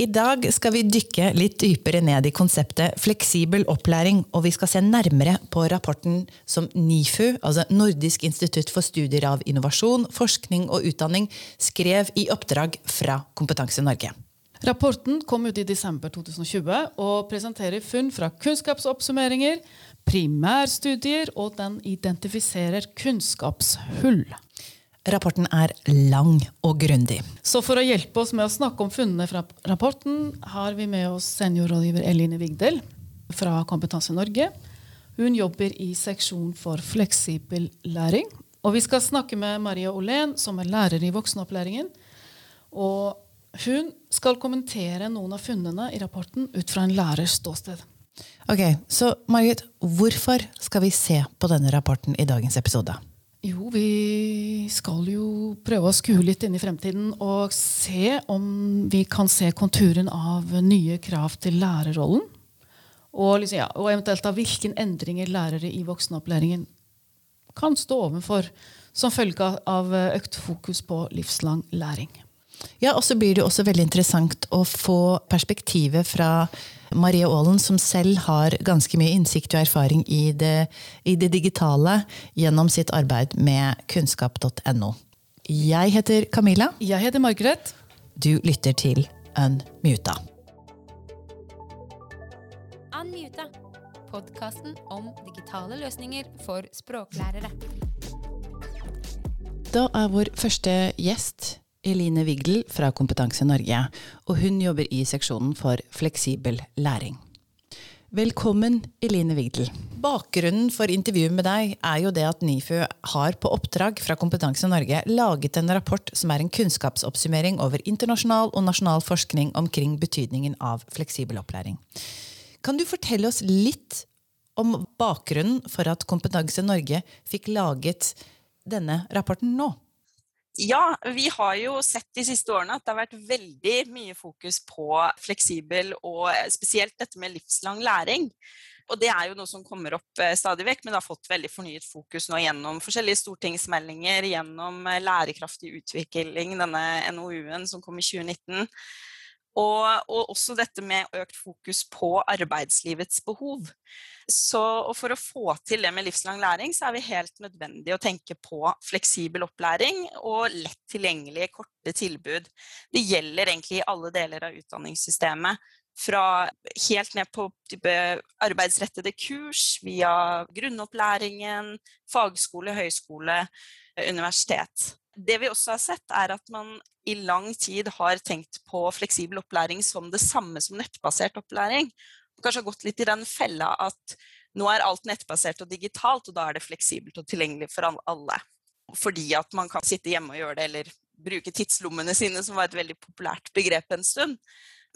I dag skal vi dykke litt dypere ned i konseptet fleksibel opplæring, og vi skal se nærmere på rapporten som NIFU, altså Nordisk institutt for studier av innovasjon, forskning og utdanning, skrev i oppdrag fra Kompetanse Norge. Rapporten kom ut i desember 2020 og presenterer funn fra kunnskapsoppsummeringer, primærstudier, og den identifiserer kunnskapshull. Rapporten er lang og grundig. Så for å hjelpe oss med å snakke om funnene fra rapporten, har vi med oss seniorrådgiver Eline Vigdel fra Kompetanse Norge. Hun jobber i seksjon for fleksibel læring. Og vi skal snakke med Maria Olén, som er lærer i voksenopplæringen. Og hun skal kommentere noen av funnene i rapporten ut fra en lærers ståsted. Ok, Så Margit, hvorfor skal vi se på denne rapporten i dagens episode? Jo, vi skal jo prøve å skue litt inn i fremtiden og se om vi kan se konturen av nye krav til lærerrollen. Og, liksom, ja, og eventuelt av hvilke endringer lærere i voksenopplæringen kan stå overfor som følge av økt fokus på livslang læring. Ja, og så blir det også veldig interessant å få perspektivet fra Marie Aalen, som selv har ganske mye innsikt og erfaring i det, i det digitale gjennom sitt arbeid med kunnskap.no. Jeg heter Camilla. Jeg heter Margaret. Du lytter til Unmuta. Unmuta. Podkasten om digitale løsninger for språklærere. Da er vår første gjest Eline Wigdel fra Kompetanse Norge, og hun jobber i seksjonen for fleksibel læring. Velkommen, Eline Wigdel. Bakgrunnen for intervjuet med deg er jo det at NIFU har på oppdrag fra Kompetanse Norge laget en rapport som er en kunnskapsoppsummering over internasjonal og nasjonal forskning omkring betydningen av fleksibel opplæring. Kan du fortelle oss litt om bakgrunnen for at Kompetanse Norge fikk laget denne rapporten nå? Ja, vi har jo sett de siste årene at det har vært veldig mye fokus på fleksibel og spesielt dette med livslang læring. Og det er jo noe som kommer opp eh, stadig vekk, men det har fått veldig fornyet fokus nå gjennom forskjellige stortingsmeldinger, gjennom eh, lærekraftig utvikling, denne NOU-en som kom i 2019. Og, og, også dette med økt fokus på arbeidslivets behov. Så, for å få til det med livslang læring, så er vi helt nødvendig å tenke på fleksibel opplæring og lett tilgjengelige, korte tilbud. Det gjelder egentlig i alle deler av utdanningssystemet. Fra helt ned på arbeidsrettede kurs, via grunnopplæringen, fagskole, høyskole, universitet. Det vi også har sett, er at man i lang tid har tenkt på fleksibel opplæring som det samme som nettbasert opplæring kanskje har gått litt i den fella at nå er alt nettbasert og digitalt, og da er det fleksibelt og tilgjengelig for alle. Fordi at man kan sitte hjemme og gjøre det, eller bruke tidslommene sine, som var et veldig populært begrep en stund.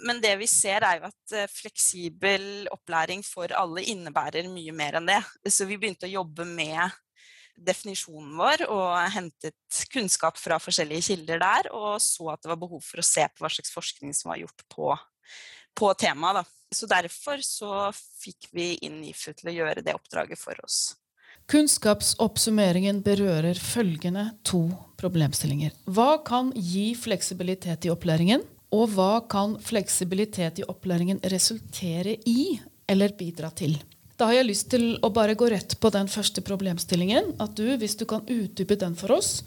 Men det vi ser, er jo at eh, fleksibel opplæring for alle innebærer mye mer enn det. Så vi begynte å jobbe med definisjonen vår og hentet kunnskap fra forskjellige kilder der, og så at det var behov for å se på hva slags forskning som var gjort på, på temaet. Så derfor så fikk vi inn NIFU til å gjøre det oppdraget for oss. Kunnskapsoppsummeringen berører følgende to problemstillinger. Hva kan gi fleksibilitet i opplæringen? Og hva kan fleksibilitet i opplæringen resultere i eller bidra til? Da har jeg lyst til å bare gå rett på den første problemstillingen. At du, hvis du kan utdype den for oss,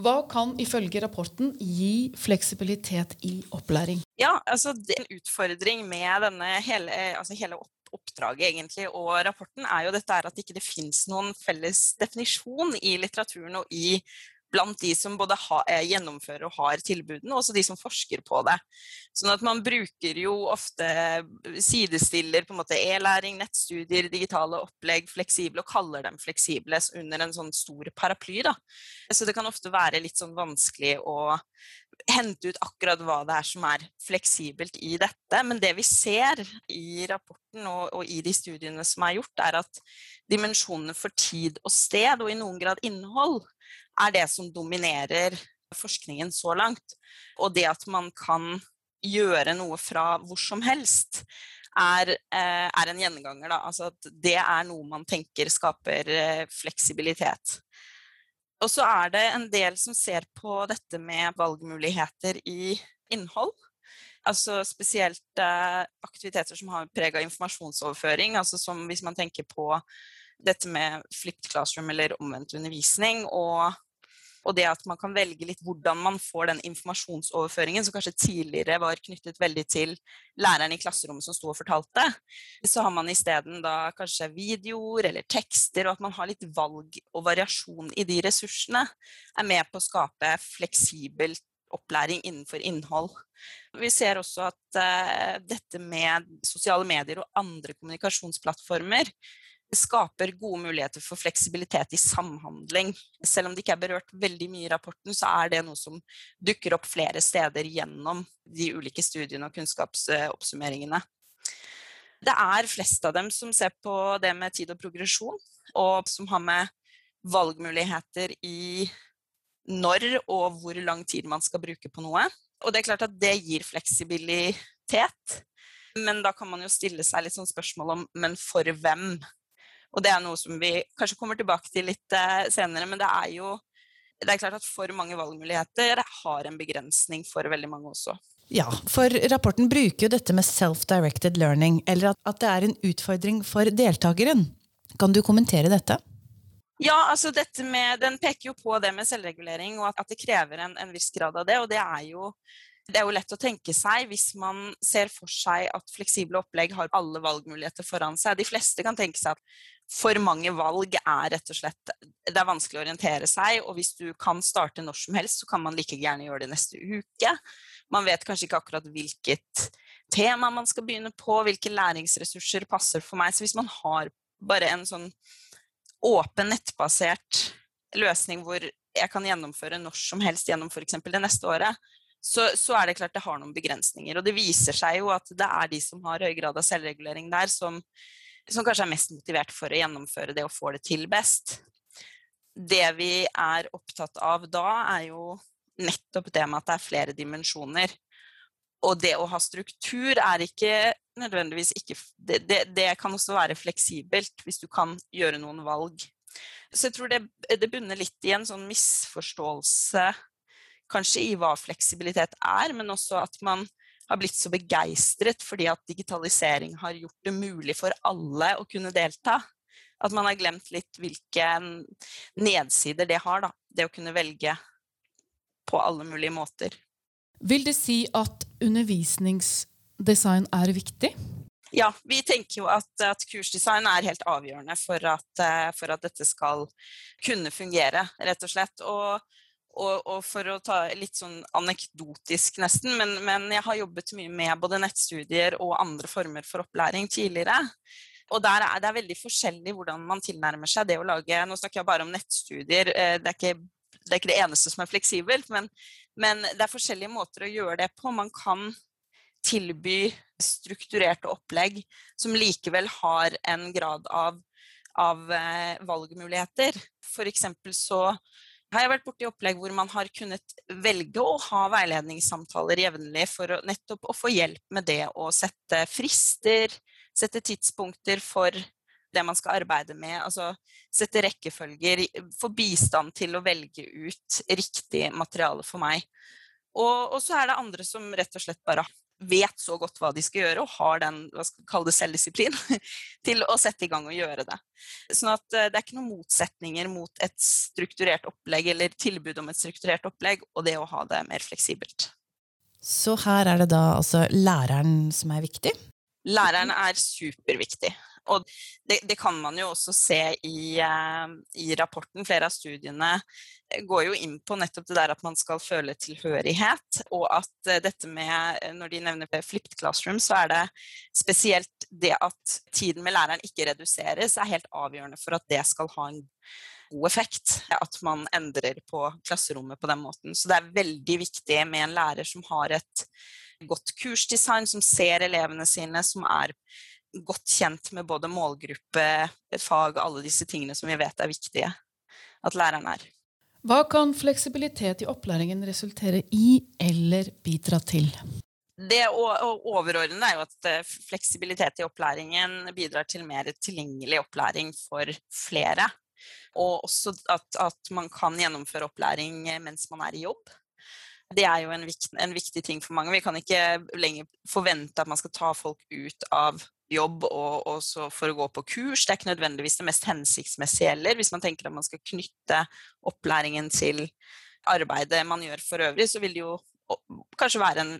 hva kan ifølge rapporten gi fleksibilitet i opplæring? Ja, altså det, En utfordring med denne hele, altså hele oppdraget egentlig, og rapporten er jo dette at det ikke finnes noen felles definisjon i litteraturen og i blant de som både ha, eh, gjennomfører og har tilbudene, og også de som forsker på det. Sånn at man bruker jo ofte sidestiller på en måte e-læring, nettstudier, digitale opplegg, fleksible, og kaller dem fleksible under en sånn stor paraply. Da. Så det kan ofte være litt sånn vanskelig å hente ut akkurat hva det er som er fleksibelt i dette. Men det vi ser i rapporten og, og i de studiene som er gjort, er at dimensjonene for tid og sted, og i noen grad innhold, er det som dominerer forskningen så langt. Og det at man kan gjøre noe fra hvor som helst, er, eh, er en gjenganger. Da. Altså at det er noe man tenker skaper eh, fleksibilitet. Og så er det en del som ser på dette med valgmuligheter i innhold. Altså spesielt eh, aktiviteter som har preg av informasjonsoverføring. Altså som hvis man tenker på dette med flipped classroom eller omvendt undervisning. Og, og, det at man kan velge litt hvordan man får den informasjonsoverføringen, som kanskje tidligere var knyttet veldig til læreren i klasserommet som sto og fortalte. Så har man isteden da kanskje videoer eller tekster, og at man har litt valg og variasjon i de ressursene, er med på å skape fleksibelt opplæring innenfor innhold. Vi ser også at uh, dette med sosiale medier og andre kommunikasjonsplattformer skaper gode muligheter for fleksibilitet i samhandling. Selv om det ikke er berørt veldig mye i rapporten, så er det noe som dukker opp flere steder gjennom de ulike studiene og kunnskapsoppsummeringene. Det er flest av dem som ser på det med tid og progresjon, og som har med valgmuligheter i når og hvor lang tid man skal bruke på noe. Og det er klart at det gir fleksibilitet. Men da kan man jo stille seg litt sånn spørsmål om men for hvem? Og det er noe som vi kanskje kommer tilbake til litt eh, senere, men det er jo det er klart at for mange valgmuligheter har en begrensning for veldig mange også. Ja, for rapporten bruker jo dette med self-directed learning, eller at, det er en utfordring for deltakeren. Kan du kommentere dette? Ja, altså dette med, Den peker jo på det med selvregulering, og at, det krever en, en, viss grad av det. Og det er, jo, det er jo lett å tenke seg hvis man ser for seg at fleksible opplegg har alle valgmuligheter foran seg. De fleste kan tenke seg at for mange valg er rett og slett Det er vanskelig å orientere seg, og hvis du kan starte når som helst, så kan man like gjerne gjøre det neste uke. Man vet kanskje ikke akkurat hvilket tema man skal begynne på, hvilke læringsressurser passer for meg. Så hvis man har bare en sånn åpen, nettbasert løsning hvor jeg kan gjennomføre når som helst gjennom f.eks. det neste året, så, så, er det klart det har noen begrensninger. Og det viser seg jo at det er de som har høy grad av selvregulering der, som, som kanskje er mest motivert for å gjennomføre det og få det til best. Det vi er opptatt av da, er jo nettopp det med at det er flere dimensjoner. Og det å ha struktur er ikke nødvendigvis ikke det, det, det, kan også være fleksibelt hvis du kan gjøre noen valg. Så jeg tror det, det bunner litt i en sånn misforståelse kanskje i hva fleksibilitet er, men også at man har blitt så begeistret fordi at digitalisering har gjort det mulig for alle å kunne delta. At man har glemt litt hvilke nedsider det har, da. Det å kunne velge på alle mulige måter. Vil det si at undervisningsdesign er viktig? Ja, vi tenker jo at, at kursdesign er helt avgjørende for at, eh, for at, dette skal kunne fungere, rett og slett. Og, og, og for å ta litt sånn anekdotisk nesten, men, men, jeg har jobbet mye med både nettstudier og andre former for opplæring tidligere. Og der er det veldig forskjellig hvordan man tilnærmer seg det å lage Nå snakker jeg bare om nettstudier. Eh, det er ikke det er ikke det eneste som er fleksibelt, men, men, det er forskjellige måter å gjøre det på. Man kan tilby strukturerte opplegg som likevel har en grad av, av eh, valgmuligheter. F.eks. så har jeg vært borti opplegg hvor man har kunnet velge å ha veiledningssamtaler jevnlig for å, nettopp å få hjelp med det å sette frister, sette tidspunkter for det man skal arbeide med. Altså sette rekkefølger, få bistand til å velge ut riktig materiale for meg. Og, og, så er det andre som rett og slett bare vet så godt hva de skal gjøre, og har den hva skal kalle det, selvdisiplin til å sette i gang og gjøre det. Sånn at eh, det er ikke noen motsetninger mot et strukturert opplegg eller tilbud om et strukturert opplegg og det å ha det mer fleksibelt. Så her er det da altså læreren som er viktig? Læreren er superviktig. Og det, det, kan man jo også se i, uh, i, rapporten. Flere av studiene eh, går jo inn på nettopp det der at man skal føle tilhørighet, og at uh, dette med Når de nevner flipped classroom, så er det spesielt det at tiden med læreren ikke reduseres, er helt avgjørende for at det skal ha en god effekt. At man endrer på klasserommet på den måten. Så det er veldig viktig med en lærer som har et godt kursdesign, som ser elevene sine, som er godt kjent med både målgruppe, fag, alle disse tingene som vi vet er viktige at læreren er. Hva kan fleksibilitet i opplæringen resultere i eller bidra til? Det overordnede er jo at eh, fleksibilitet i opplæringen bidrar til mer tilgjengelig opplæring for flere. Og også at, at man kan gjennomføre opplæring mens man er i jobb. Det er jo en viktig, en viktig ting for mange. Vi kan ikke lenger forvente at man skal ta folk ut av jobb og, og for å gå på kurs. Det er ikke nødvendigvis det mest hensiktsmessige heller. Hvis man tenker at man skal knytte opplæringen til arbeidet man gjør for øvrig, så vil det jo kanskje være en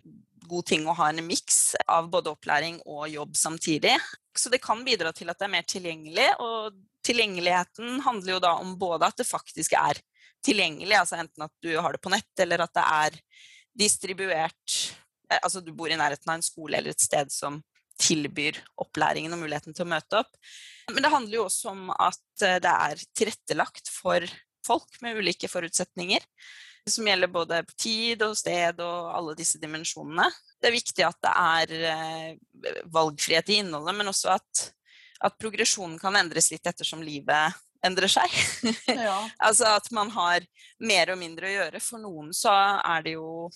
god ting å ha en miks av både opplæring og jobb samtidig. Så det kan bidra til at det er mer tilgjengelig, og tilgjengeligheten handler jo da om både at det faktisk er tilgjengelig, altså enten at du har det på nett, eller at det er distribuert eh, Altså du bor i nærheten av en skole eller et sted som tilbyr opplæringen og muligheten til å møte opp. Men det handler jo også om at eh, det er tilrettelagt for folk med ulike forutsetninger. Som gjelder både tid og sted og alle disse dimensjonene. Det er viktig at det er eh, valgfrihet i innholdet, men også at, at progresjonen kan endres litt ettersom livet endrer seg. Ja. altså at man har mer og mindre å gjøre. For noen så er det jo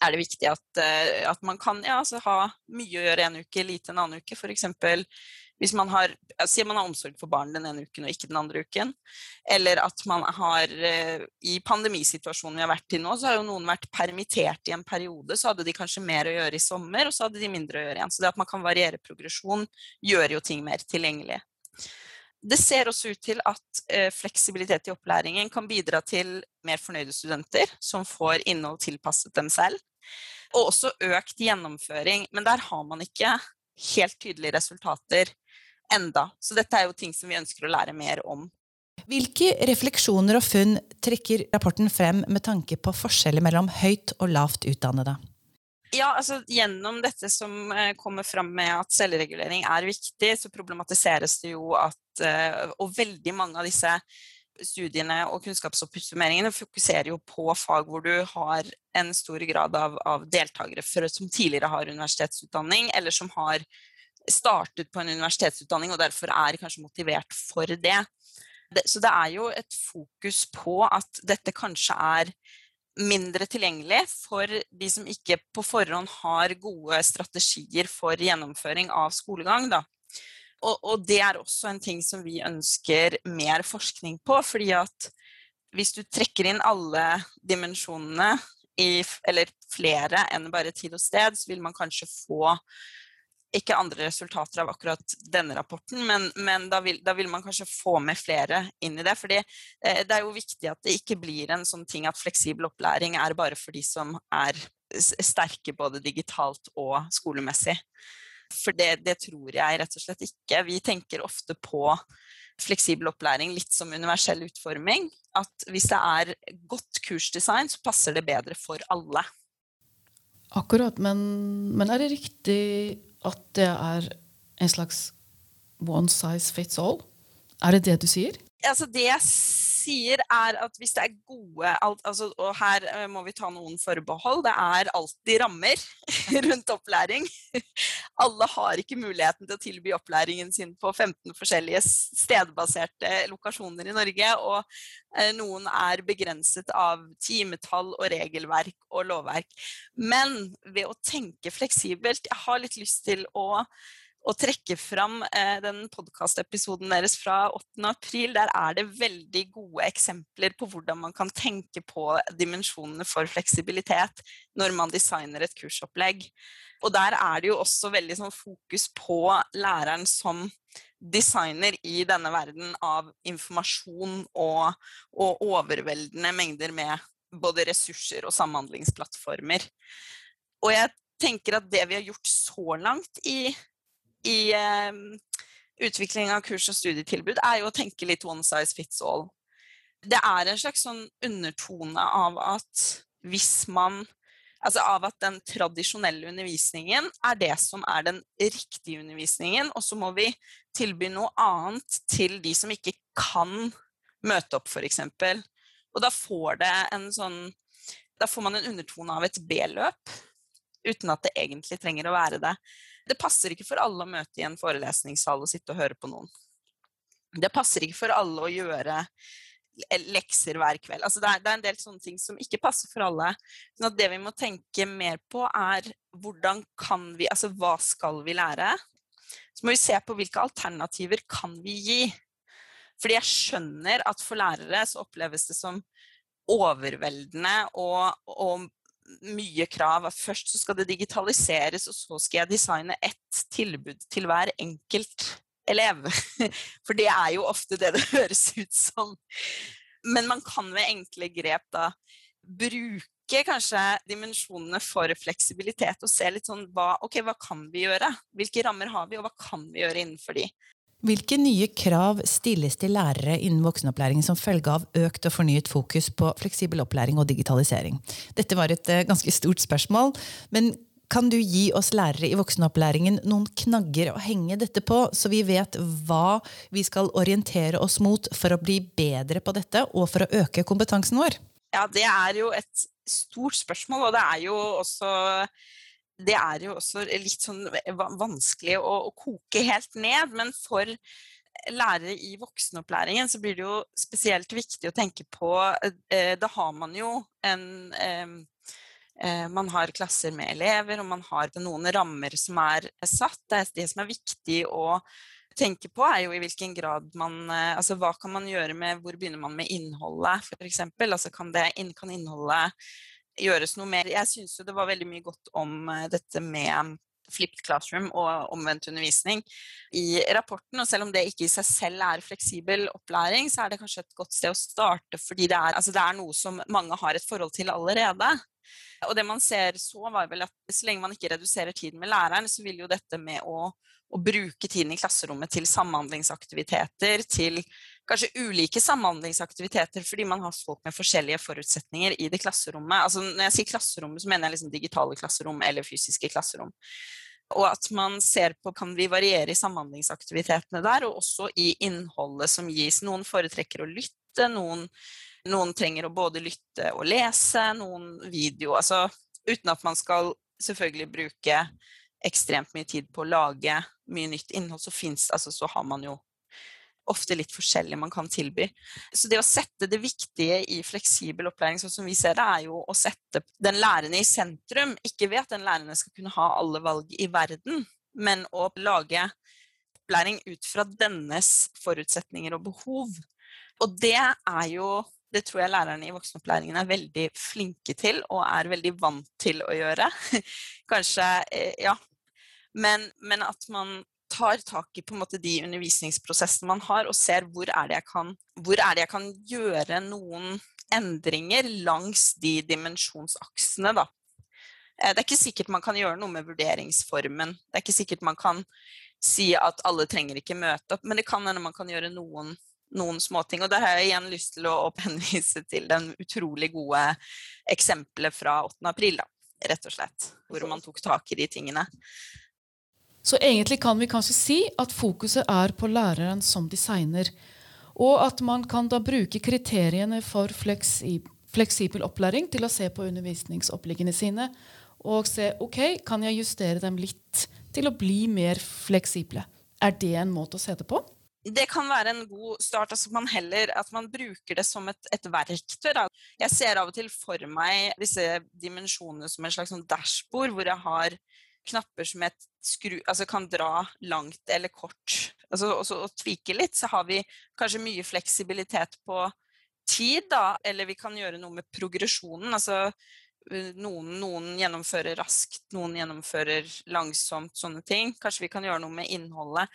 er det viktig at, eh, at man kan ja, altså ha mye å gjøre en uke, lite en annen uke. F.eks. hvis man har sier man har omsorg for barn den ene uken og ikke den andre uken. Eller at man har eh, I pandemisituasjonen vi har vært i nå, så har jo noen vært permittert i en periode. Så hadde de kanskje mer å gjøre i sommer, og så hadde de mindre å gjøre igjen. Så det at man kan variere progresjon, gjør jo ting mer tilgjengelig. Det ser også ut til at eh, fleksibilitet i opplæringen kan bidra til mer fornøyde studenter som får innhold tilpasset dem selv. Og også økt gjennomføring. Men der har man ikke helt tydelige resultater enda. Så dette er jo ting som vi ønsker å lære mer om. Hvilke refleksjoner og funn trekker rapporten frem med tanke på forskjeller mellom høyt og lavt utdannede? Ja, altså Gjennom dette som eh, kommer fram med at selvregulering er viktig, så problematiseres det jo at eh, Og veldig mange av disse studiene og kunnskapsoppsummeringene fokuserer jo på fag hvor du har en stor grad av, av deltakere som tidligere har universitetsutdanning, eller som har startet på en universitetsutdanning og derfor er kanskje motivert for det. Så det er jo et fokus på at dette kanskje er mindre tilgjengelig for de som ikke på forhånd har gode strategier for gjennomføring av skolegang. Da. Og, og, det er også en ting som vi ønsker mer forskning på. fordi at hvis du trekker inn alle dimensjonene, i, eller flere enn bare tid og sted, så vil man kanskje få ikke andre resultater av akkurat denne rapporten, men, men da, vil, da, vil, man kanskje få med flere inn i det. fordi eh, det er jo viktig at det ikke blir en sånn ting at fleksibel opplæring er bare for de som er sterke både digitalt og skolemessig. For det, det, tror jeg rett og slett ikke. Vi tenker ofte på fleksibel opplæring litt som universell utforming. At hvis det er godt kursdesign, så passer det bedre for alle. Akkurat, men, men er det riktig at det er en slags one size fits all? Er det det du sier? Altså det jeg sier, er at hvis det er gode altså, Og her eh, må vi ta noen forbehold. Det er alltid rammer rundt opplæring. Alle har ikke muligheten til å tilby opplæringen sin på 15 forskjellige stedbaserte lokasjoner i Norge. Og eh, noen er begrenset av timetall og regelverk og lovverk. Men ved å tenke fleksibelt Jeg har litt lyst til å å trekke fram eh, den podkastepisoden deres fra 8. april. Der er det veldig gode eksempler på hvordan man kan tenke på dimensjonene for fleksibilitet når man designer et kursopplegg. Og der er det jo også veldig sånn fokus på læreren som designer i denne verden av informasjon og, og overveldende mengder med både ressurser og samhandlingsplattformer. Og jeg tenker at det vi har gjort så langt i i eh, utvikling av kurs og studietilbud, er jo å tenke litt one size fits all. Det er en slags sånn undertone av at hvis man Altså av at den tradisjonelle undervisningen er det som er den riktige undervisningen, og så må vi tilby noe annet til de som ikke kan møte opp, f.eks. Og da får det en sånn Da får man en undertone av et B-løp, uten at det egentlig trenger å være det. Det passer ikke for alle å møte i en forelesningssal og sitte og høre på noen. Det passer ikke for alle å gjøre lekser hver kveld. Altså det, er, det, er, en del sånne ting som ikke passer for alle. Så sånn det vi må tenke mer på, er hvordan kan vi Altså hva skal vi lære? Så må vi se på hvilke alternativer kan vi gi. Fordi jeg skjønner at for lærere så oppleves det som overveldende og, og mye krav. Først så skal det digitaliseres, og så skal jeg designe ett tilbud til hver enkelt elev. For det er jo ofte det det høres ut som. Men man kan ved enkle grep da bruke kanskje dimensjonene for fleksibilitet og se litt sånn hva, okay, hva kan vi gjøre? Hvilke rammer har vi, og hva kan vi gjøre innenfor de? Hvilke nye krav stilles til lærere innen voksenopplæring som følge av økt og fornyet fokus på fleksibel opplæring og digitalisering? Dette var et uh, ganske stort spørsmål, men kan du gi oss lærere i voksenopplæringen noen knagger å henge dette på, så vi vet hva vi skal orientere oss mot for å bli bedre på dette og for å øke kompetansen vår? Ja, det er jo et stort spørsmål, og det er jo også det er jo også litt sånn vanskelig å, å, koke helt ned. Men for lærere i voksenopplæringen så blir det jo spesielt viktig å tenke på eh, Da har man jo en eh, man har klasser med elever, og man har noen rammer som er satt. Det, er det som er viktig å tenke på, er jo i hvilken grad man eh, Altså hva kan man gjøre med Hvor begynner man med innholdet, f.eks.? Altså kan, det, kan innholdet gjøres noe mer. Jeg syns jo det var veldig mye godt om eh, dette med flipped classroom og omvendt undervisning i rapporten. Og selv om det ikke i seg selv er fleksibel opplæring, så er det kanskje et godt sted å starte, fordi det er, altså det er noe som mange har et forhold til allerede. Og det man ser så, var vel at så lenge man ikke reduserer tiden med læreren, så vil jo dette med å, å bruke tiden i klasserommet til samhandlingsaktiviteter, til kanskje ulike samhandlingsaktiviteter fordi man har folk med forskjellige forutsetninger i det klasserommet. Altså, når jeg sier klasserommet, så mener jeg liksom digitale klasserom eller fysiske klasserom. Og at man ser på kan vi variere i samhandlingsaktivitetene der, og også i innholdet som gis. Noen foretrekker å lytte, noen, noen trenger å både lytte og lese, noen video. Altså uten at man skal selvfølgelig bruke ekstremt mye tid på å lage mye nytt innhold, så, finnes, altså, så har man jo ofte litt forskjellig man kan tilby. Så det å sette det viktige i fleksibel opplæring, sånn som vi ser det, er jo å sette den lærende i sentrum. Ikke ved at den lærende skal kunne ha alle valg i verden, men å lage opplæring ut fra dennes forutsetninger og behov. Og det er jo det tror jeg lærerne i voksenopplæringen er veldig flinke til og er veldig vant til å gjøre. Kanskje, eh, ja. Men, men at man tar tak i måte de undervisningsprosessene man har, og ser hvor er kan, er det jeg kan gjøre noen endringer langs de dimensjonsaksene. Da. Eh, det er ikke sikkert man kan gjøre noe med vurderingsformen. Det er ikke sikkert man kan si at alle trenger ikke møte opp, men det kan hende man kan gjøre noen, noen småting. Og der har jeg igjen lyst til å henvise til den utrolig gode eksempelet fra 8. april, da, rett og slett. Hvor man tok tak i de tingene. Så egentlig kan vi kanskje si at fokuset er på læreren som designer. Og at man kan da bruke kriteriene for fleksibel opplæring til å se på undervisningsoppleggene sine og se ok, kan jeg justere dem litt til å bli mer fleksible. Er det en måte å se det på? Det kan være en god start. Altså man heller, at man bruker det som et, et verktøy. Da. Jeg ser av og til for meg disse dimensjonene som en slags sånn dashbord, hvor jeg har knapper som jeg skru, altså kan dra langt eller kort. Altså, og tvike litt, så har vi kanskje mye fleksibilitet på tid, da. Eller vi kan gjøre noe med progresjonen. Altså noen, noen, gjennomfører raskt, noen gjennomfører langsomt, sånne ting. Kanskje vi kan gjøre noe med innholdet.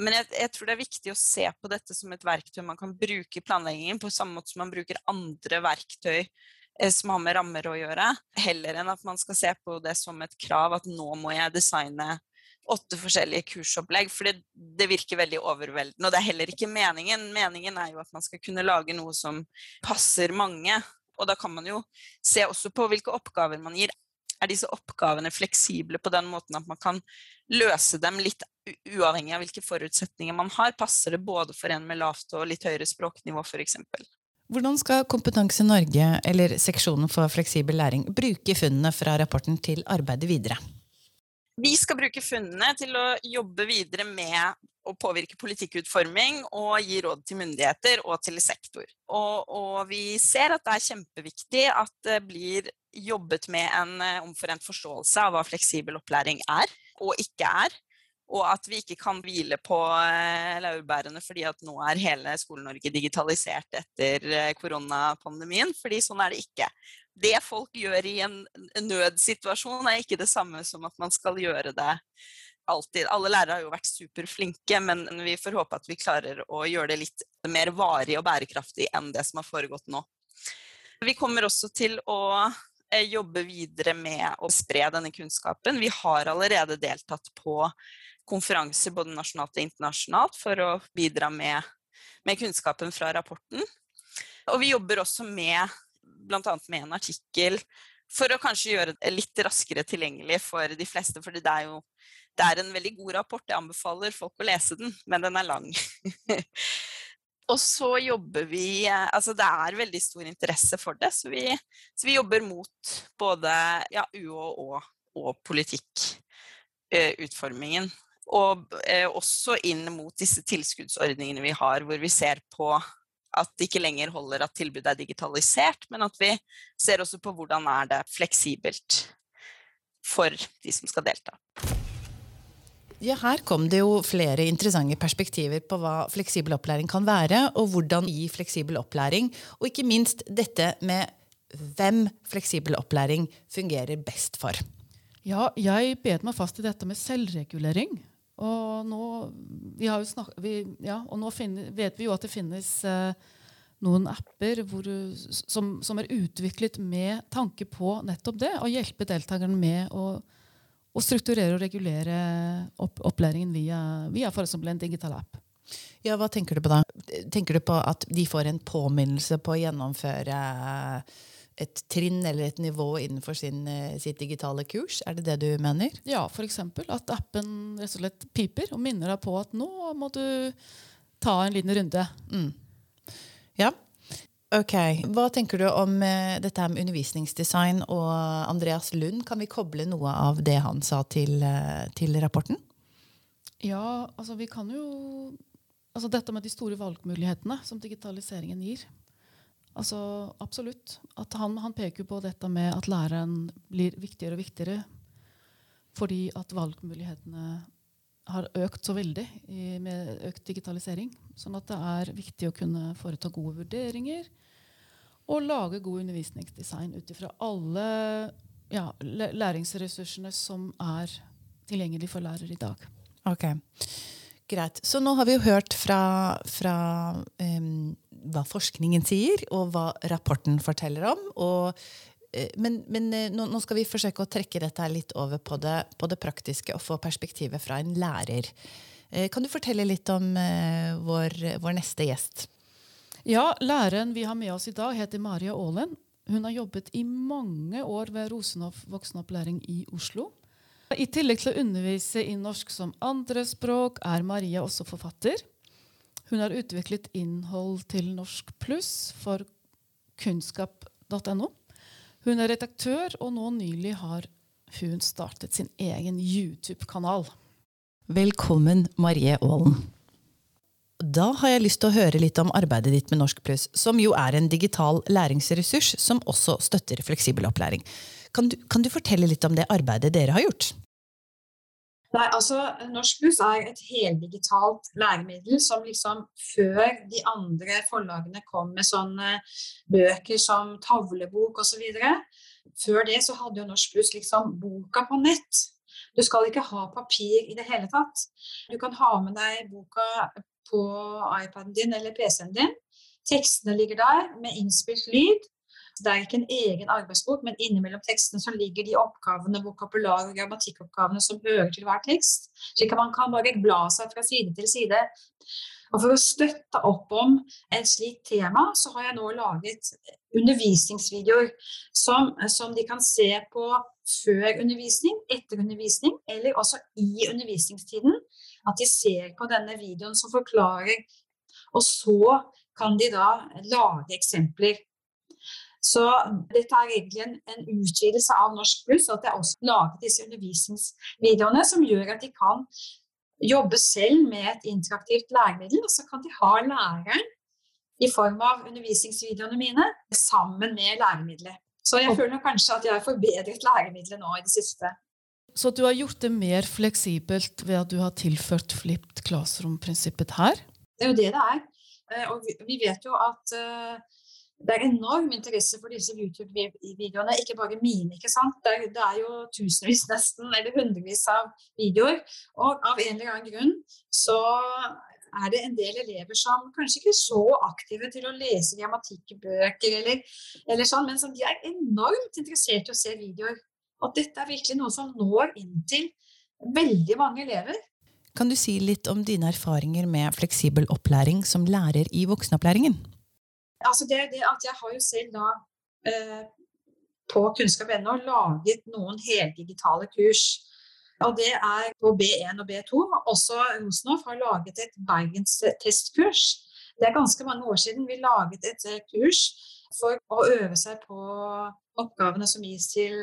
Men jeg, jeg, tror det er viktig å se på dette som et verktøy man kan bruke i planleggingen, på samme måte som man bruker andre verktøy som har med rammer å gjøre, heller enn at man skal se på det som et krav at nå må jeg designe åtte forskjellige kursopplegg, for det, det, virker veldig overveldende. Og det er heller ikke meningen. Meningen er jo at man skal kunne lage noe som passer mange. Og da kan man jo se også på hvilke oppgaver man gir. Er disse oppgavene fleksible på den måten at man kan løse dem litt uavhengig av hvilke forutsetninger man har? Passer det både for en med lavt og litt høyere språknivå, f.eks.? Hvordan skal Kompetanse Norge, eller Seksjonen for fleksibel læring, bruke funnene fra rapporten til arbeidet videre? Vi skal bruke funnene til å jobbe videre med å påvirke politikkutforming og gi råd til myndigheter og til sektor. Og, og, vi ser at det er kjempeviktig at det blir jobbet med en eh, omforent forståelse av hva fleksibel opplæring er og ikke er. Og at vi ikke kan hvile på eh, laurbærene fordi at nå er hele Skole-Norge digitalisert etter eh, koronapandemien. fordi sånn er det ikke. Det folk gjør i en nødsituasjon er ikke det samme som at man skal gjøre det alltid. Alle lærere har jo vært superflinke, men vi får håpe at vi klarer å gjøre det litt mer varig og bærekraftig enn det som har foregått nå. Vi kommer også til å eh, jobbe videre med å spre denne kunnskapen. Vi har allerede deltatt på konferanser både nasjonalt og internasjonalt for å bidra med, med kunnskapen fra rapporten. Og vi jobber også med bl.a. med en artikkel for å kanskje gjøre det litt raskere tilgjengelig for de fleste. For det er jo det er en veldig god rapport, jeg anbefaler folk å lese den, men den er lang. og så jobber vi Altså det er veldig stor interesse for det, så vi, så vi jobber mot både ja, UH og, og politikkutformingen. Og eh, også inn mot disse tilskuddsordningene vi har, hvor vi ser på at det ikke lenger holder at tilbudet er digitalisert, men at vi ser også på hvordan er det fleksibelt for de som skal delta. Ja, Her kom det jo flere interessante perspektiver på hva fleksibel opplæring kan være, og hvordan gi fleksibel opplæring, og ikke minst dette med hvem fleksibel opplæring fungerer best for. Ja, jeg bet meg fast i dette med selvregulering. Og nå, snak, vi, ja, og nå finner, vet vi jo at det finnes eh, noen apper hvor, som, som, er utviklet med tanke på nettopp det. Å hjelpe deltakerne med å, å strukturere og regulere opp, opplæringen via, via f.eks. en digital app. Ja, Hva tenker du på da? Tenker du på at de får en påminnelse på å gjennomføre et trinn eller et nivå innenfor sin, eh, sitt digitale kurs? Er det det du mener? Ja, f.eks. at appen rett og slett piper og minner deg på at nå må du ta en liten runde. Mm. Ja. Ok. Hva tenker du om uh, dette her med undervisningsdesign og Andreas Lund? Kan vi koble noe av det han sa til, uh, til rapporten? Ja, altså vi kan jo Altså dette med de store valgmulighetene som digitaliseringen gir. Altså, absolutt. Han, han, peker på dette med at læreren blir viktigere og viktigere fordi at valgmulighetene har økt så veldig i, med økt digitalisering. Sånn at det er viktig å kunne foreta gode vurderinger og lage god undervisningsdesign ut ifra alle ja, læringsressursene som er tilgjengelig for lærere i dag. Ok, Greit. Så nå har vi jo hørt fra, fra um hva forskningen sier, og hva rapporten forteller om. Og, eh, men, men eh, nå, nå, skal vi forsøke å trekke dette litt over på det, på det, praktiske og få perspektivet fra en lærer. Eh, kan du fortelle litt om vår, vår neste gjest? Ja, Læreren vi har med oss i dag, heter Maria Aalen. Hun har jobbet i mange år ved Rosenhoff voksenopplæring i Oslo. I tillegg til å undervise i norsk som andrespråk er Maria også forfatter. Hun har utviklet innhold til Norsk pluss for kunnskap.no. Hun er redaktør, og nå nylig har hun startet sin egen YouTube-kanal. Velkommen, Marie Aalen. Da har jeg lyst til å høre litt om arbeidet ditt med Norsk pluss, som jo er en digital læringsressurs som også støtter fleksibel opplæring. Kan du, kan du fortelle litt om det arbeidet dere har gjort? Nei, altså Norsk Buss er et heldigitalt læremiddel som liksom før de andre forlagene kom med sånne bøker som tavlebok osv. Før det så hadde jo Norsk Buss liksom boka på nett. Du skal ikke ha papir i det hele tatt. Du kan ha med deg boka på iPaden din eller PC-en din. Tekstene ligger der med innspilt lyd. Det er ikke en egen arbeidsbok, men innimellom tekstene så ligger de oppgavene, vokabular- og grammatikkoppgavene som hører til hver tekst. Slik at man kan bare bla seg fra side til side. Og For å støtte opp om et slikt tema, så har jeg nå laget undervisningsvideoer som, som de kan se på før undervisning, etter undervisning, eller også i undervisningstiden. At de ser på denne videoen som forklarer. Og så kan de da lage eksempler så dette er egentlig en, en utvidelse av Norsk pluss, at jeg også lager disse undervisningsvideoene som gjør at de kan jobbe selv med et interaktivt læremiddel, og så kan de ha læreren i form av undervisningsvideoene mine sammen med læremiddelet. Så jeg føler kanskje at jeg har forbedret læremiddelet nå i det siste. Så du har gjort det mer fleksibelt ved at du har tilført flipped classroom-prinsippet her? Det er jo det det er. Eh, og vi vet jo at eh, det er enorm interesse for disse YouTube-videoene. Ikke bare mine, ikke sant. Det er, det er, jo tusenvis nesten, eller hundrevis av videoer. Og av en eller annen grunn så er det en del elever som kanskje ikke er så aktive til å lese grammatikkbøker eller, eller sånn, men som de er enormt interessert i å se videoer. Og dette er virkelig noe som når inn til veldig mange elever. Kan du si litt om dine erfaringer med fleksibel opplæring som lærer i voksenopplæringen? Altså det, det at jeg har jo selv da eh, på kunnskap.no laget noen heldigitale kurs. Og det er på B1 og B2. Også Rosenhoff har laget et bergenstestkurs. Det er ganske mange år siden vi laget et eh, kurs for å øve seg på oppgavene som gis til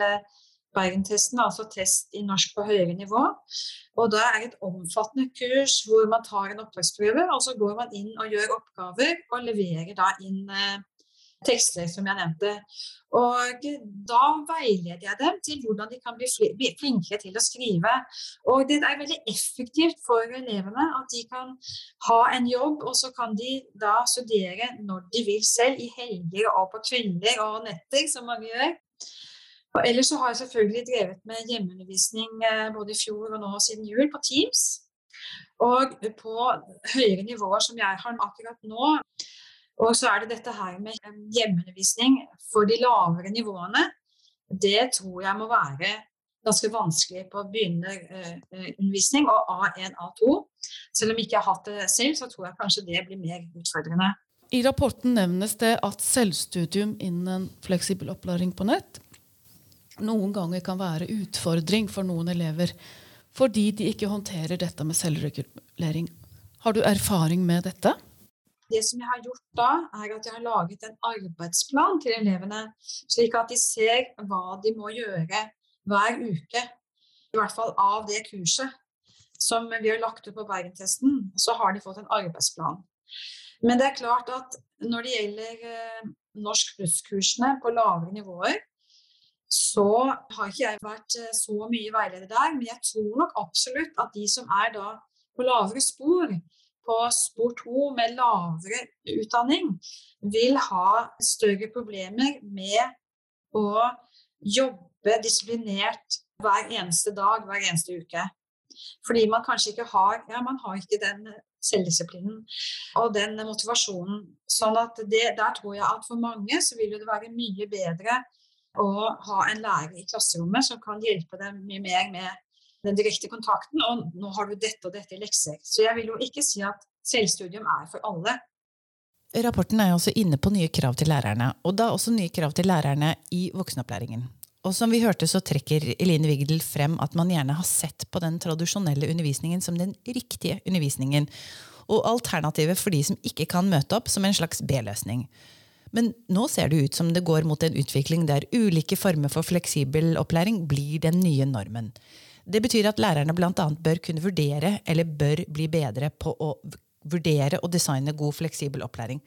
Bergentesten, altså test i norsk på høyere nivå. Og da er et omfattende kurs hvor man tar en opptaksprøve, og så går man inn og gjør oppgaver og leverer da inn eh, tekster, som jeg nevnte. Og da veileder jeg dem til hvordan de kan bli flinkere til å skrive. Og det er veldig effektivt for elevene at de kan ha en jobb, og så kan de da studere når de vil selv, i helger og på kvelder og netter, som mange gjør. Og ellers så har jeg selvfølgelig drevet med hjemmeundervisning eh, både i fjor og nå siden jul på Teams. Og på høyere nivåer som jeg har akkurat nå. Og så er det dette her med eh, hjemmeundervisning for de lavere nivåene. Det tror jeg må være ganske vanskelig på begynnerundervisning og A1, A2. Selv om jeg ikke har hatt det selv, så tror jeg kanskje det blir mer utfordrende. I rapporten nevnes det at selvstudium innen fleksibel opplæring på nett noen ganger kan være utfordring for noen elever fordi de ikke håndterer dette med selvregulering. Har du erfaring med dette? Det som jeg har gjort da, er at jeg har laget en arbeidsplan til elevene, slik at de ser hva de må gjøre hver uke. I hvert fall av det kurset som vi har lagt ut på Bergentesten, så har de fått en arbeidsplan. Men det er klart at når det gjelder eh, norsk pluss-kursene på lavere nivåer, så har ikke jeg vært eh, så mye veileder der. Men jeg tror nok absolutt at de som er da på lavere spor, på spor to med lavere utdanning, vil ha større problemer med å jobbe disiplinert hver eneste dag, hver eneste uke. Fordi man kanskje ikke har ja, man har ikke den selvdisiplinen og den motivasjonen. Sånn at det, der tror jeg at for mange så vil det være mye bedre å ha en lærer i klasserommet som kan hjelpe dem mye mer med den direkte kontakten. Og nå har du dette og dette i lekser. Så jeg vil jo ikke si at selvstudium er for alle. Rapporten er også inne på nye krav til lærerne, og da også nye krav til lærerne i voksenopplæringen. Og som vi hørte, så trekker Eline Vigdel frem at man gjerne har sett på den tradisjonelle undervisningen som den riktige undervisningen, og alternativet for de som ikke kan møte opp, som en slags B-løsning. Men nå ser det ut som det går mot en utvikling der ulike former for fleksibel opplæring blir den nye normen. Det betyr at lærerne bl.a. bør kunne vurdere, eller bør bli bedre på å vurdere og designe god fleksibel opplæring.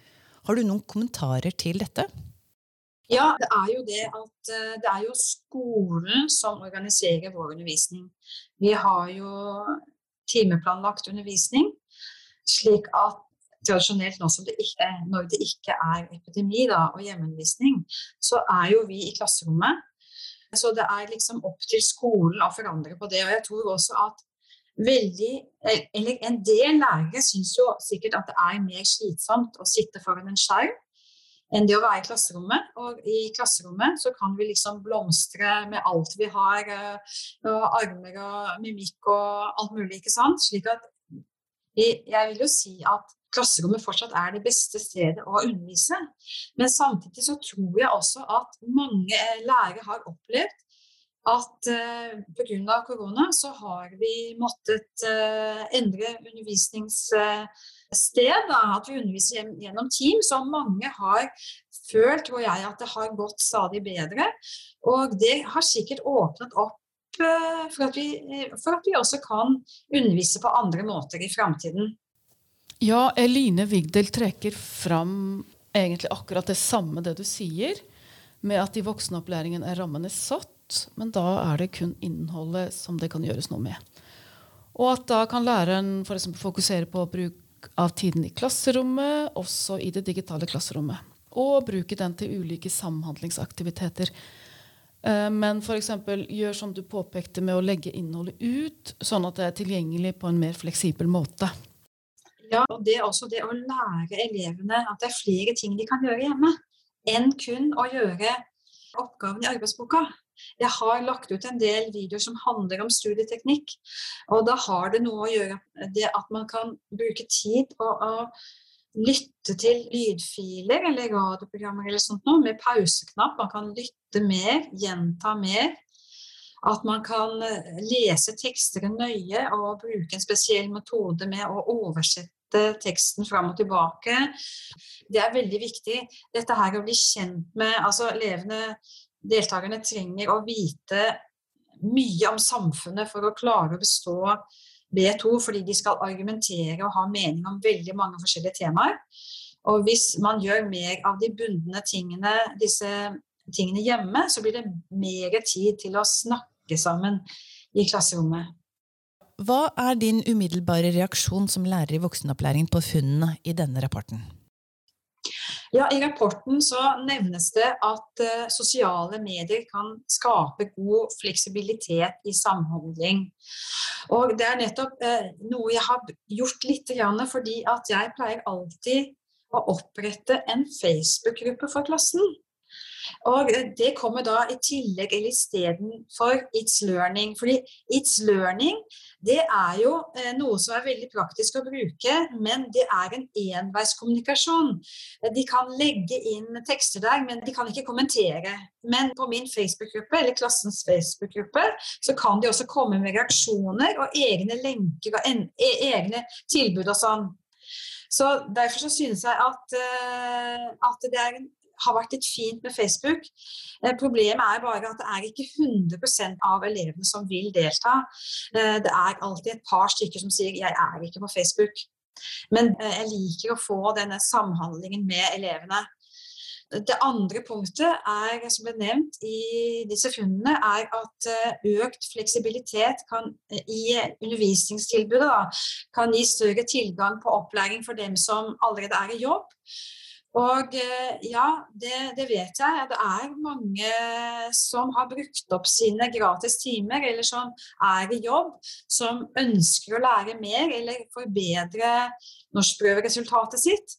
Har du noen kommentarer til dette? Ja, det er jo det at eh, det er jo skolen som organiserer vår undervisning. Vi har jo timeplanlagt undervisning, slik at tradisjonelt nå som det ikke, når det ikke er epidemi da, og hjemmeundervisning, så er jo vi i klasserommet. Så det er liksom opp til skolen å forandre på det. Og jeg tror også at veldig, eller en del lærere syns jo sikkert at det er mer slitsomt å sitte foran en skjerm enn det å være i klasserommet. Og i klasserommet så kan vi liksom blomstre med alt vi har, eh, og armer og mimikk og alt mulig, ikke sant. Slik at jeg vil jo si at klasserommet fortsatt er det beste stedet å undervise. Men samtidig så tror jeg også at mange lærere har opplevd at eh, pga. korona så har vi måttet uh, endre undervisningssted. At vi underviser gjennom team. Så mange har følt, tror jeg, at det har gått stadig bedre. Og det har sikkert åpnet opp uh, for, at vi, for at vi også kan undervise på andre måter i framtiden. Ja, Eline Vigdel trekker fram egentlig akkurat det samme det du sier, med at i voksenopplæringen er rammene satt, men da er det kun innholdet som det kan gjøres noe med. Og at da kan læreren f.eks. fokusere på bruk av tiden i klasserommet, også i det digitale klasserommet. Og bruke den til ulike samhandlingsaktiviteter. Eh, men f.eks. gjør som du påpekte med å legge innholdet ut, sånn at det er tilgjengelig på en mer fleksibel måte. Ja, og det er også det å lære elevene at det er flere ting de kan gjøre hjemme enn kun å gjøre oppgaven i arbeidsboka. Jeg har lagt ut en del videoer som handler om studieteknikk. Og da har det noe å gjøre det at man kan bruke tid på å lytte til lydfiler eller radioprogrammer eller sånt noe, med pauseknapp. Man kan lytte mer, gjenta mer. At man kan eh, lese tekster nøye og bruke en spesiell metode med å oversette teksten fram og tilbake. Det er veldig viktig. Dette her å bli kjent med altså Elevene deltakerne trenger å vite mye om samfunnet for å klare å bestå B2, fordi de skal argumentere og ha mening om veldig mange forskjellige temaer. Og hvis man gjør mer av de bundne tingene, disse tingene hjemme, så blir det mer tid til å snakke sammen i klasserommet. Hva er din umiddelbare reaksjon som lærer i voksenopplæringen på funnene i denne rapporten? Ja, I rapporten så nevnes det at uh, sosiale medier kan skape god fleksibilitet i samhandling. Og Det er nettopp uh, noe jeg har gjort litt, fordi at jeg pleier alltid å opprette en Facebook-gruppe for klassen. Og det kommer da i tillegg eller istedenfor It's Learning. Fordi It's Learning det er jo eh, noe som er veldig praktisk å bruke, men det er en enveiskommunikasjon. De kan legge inn tekster der, men de kan ikke kommentere. Men på min Facebook-gruppe, eller klassens Facebook-gruppe, så kan de også komme med reaksjoner og egne lenker og e, egne tilbud og sånn. Så Derfor så synes jeg at, at det er en har vært litt fint med Facebook. Eh, problemet er bare at det er ikke 100% av elevene som vil delta. Eh, det er alltid et par stykker som sier 'jeg er ikke på Facebook'. Men eh, jeg liker å få denne samhandlingen med elevene. Det andre punktet er, som ble nevnt i disse funnene, er at økt fleksibilitet kan, i undervisningstilbudet da, kan gi større tilgang på opplæring for dem som allerede er i jobb. Og eh, ja, det, det, vet jeg. Det er mange som har brukt opp sine gratis timer, eller som er i jobb, som ønsker å lære mer eller forbedre norskprøveresultatet sitt.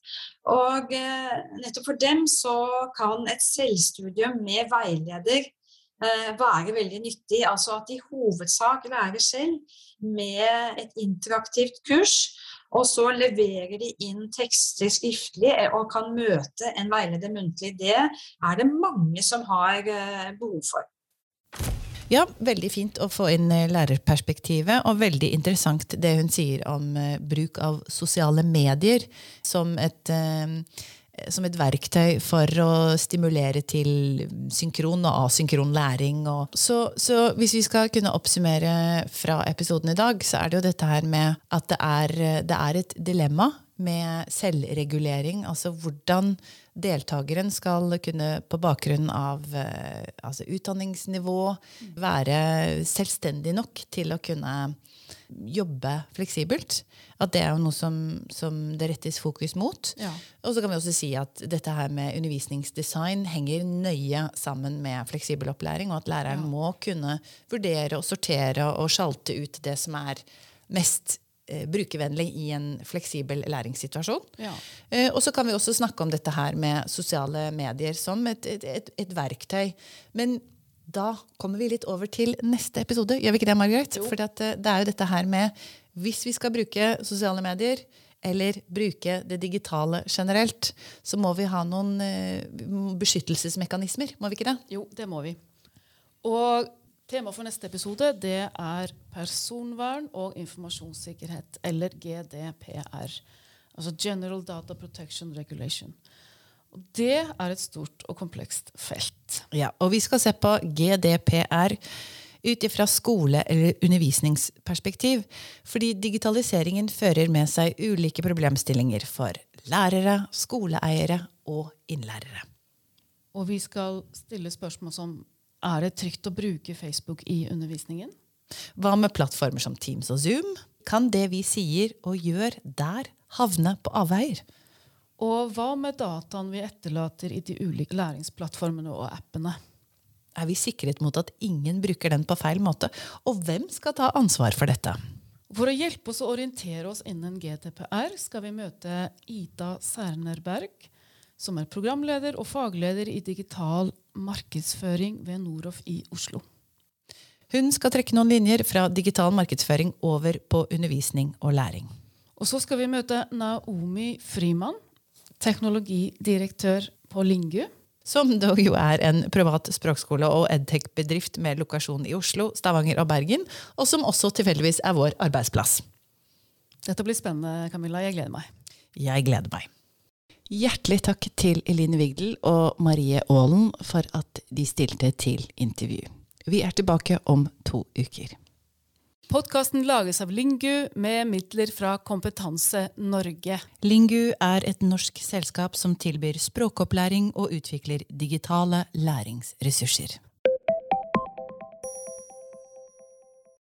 Og eh, nettopp for dem så kan et selvstudium med veileder eh, være veldig nyttig. Altså at de i hovedsak lærer selv med et interaktivt kurs og så leverer de inn tekster skriftlig eh, og kan møte en veileder muntlig. Det er det mange som har eh, behov for. Ja, veldig fint å få inn eh, lærerperspektivet, og veldig interessant det hun sier om bruk av sosiale medier som et som et verktøy for å stimulere til synkron og asynkron læring. Og så, så, hvis vi skal kunne oppsummere fra episoden i dag, så er det jo dette her med at det er, det er et dilemma med selvregulering. Altså hvordan deltakeren skal kunne på bakgrunn av eh, altså utdanningsnivå være selvstendig nok til å kunne jobbe fleksibelt. At det er jo noe som, som det rettes fokus mot. Ja. Og så kan vi også si at dette her med undervisningsdesign henger nøye sammen med fleksibel opplæring, og at læreren ja. må kunne vurdere og sortere og sjalte ut det som er mest eh, brukervennlig i en fleksibel læringssituasjon. Ja. Eh, og så kan vi også snakke om dette her med sosiale medier som et, et, et, et verktøy. Men da kommer vi litt over til neste episode. Gjør vi ikke det, Margaret? For eh, det er jo dette her med Hvis vi skal bruke sosiale medier, eller bruke det digitale generelt, så må vi ha noen uh, beskyttelsesmekanismer. Må vi ikke det? Jo, det må vi. Og temaet for neste episode det er personvern og informasjonssikkerhet, eller GDPR. Altså General Data Protection Regulation. Og det er et stort og komplekst felt. Ja, og vi skal se på GDPR ut ifra skole- eller undervisningsperspektiv. Fordi digitaliseringen fører med seg ulike problemstillinger for lærere, skoleeiere og innlærere. Og vi skal stille spørsmål som Er det trygt å bruke Facebook i undervisningen? Hva med plattformer som Teams og Zoom? Kan det vi sier og gjør der, havne på avveier? Og hva med dataen vi etterlater i de ulike læringsplattformene og appene? Er vi sikret mot at ingen bruker den på feil måte? Og hvem skal ta ansvar for dette? For å hjelpe oss å orientere oss innen GDPR skal vi møte Ida Sernerberg, som er programleder og fagleder i digital markedsføring ved Noroff i Oslo. Hun skal trekke noen linjer fra digital markedsføring over på undervisning og læring. Og så skal vi møte Naomi Frimann, teknologidirektør på Lingu. Som dog jo er en privat språkskole og edtech-bedrift med lokasjon i Oslo, Stavanger og Bergen, og som også tilfeldigvis er vår arbeidsplass. Dette blir spennende, Camilla. Jeg gleder meg. Jeg gleder meg. Hjertelig takk til Eline Vigdel og Marie Aalen for at de stilte til intervju. Vi er tilbake om to uker. Podkasten lages av Lingu med midler fra Kompetanse Norge. Lingu er et norsk selskap som tilbyr språkopplæring og utvikler digitale læringsressurser.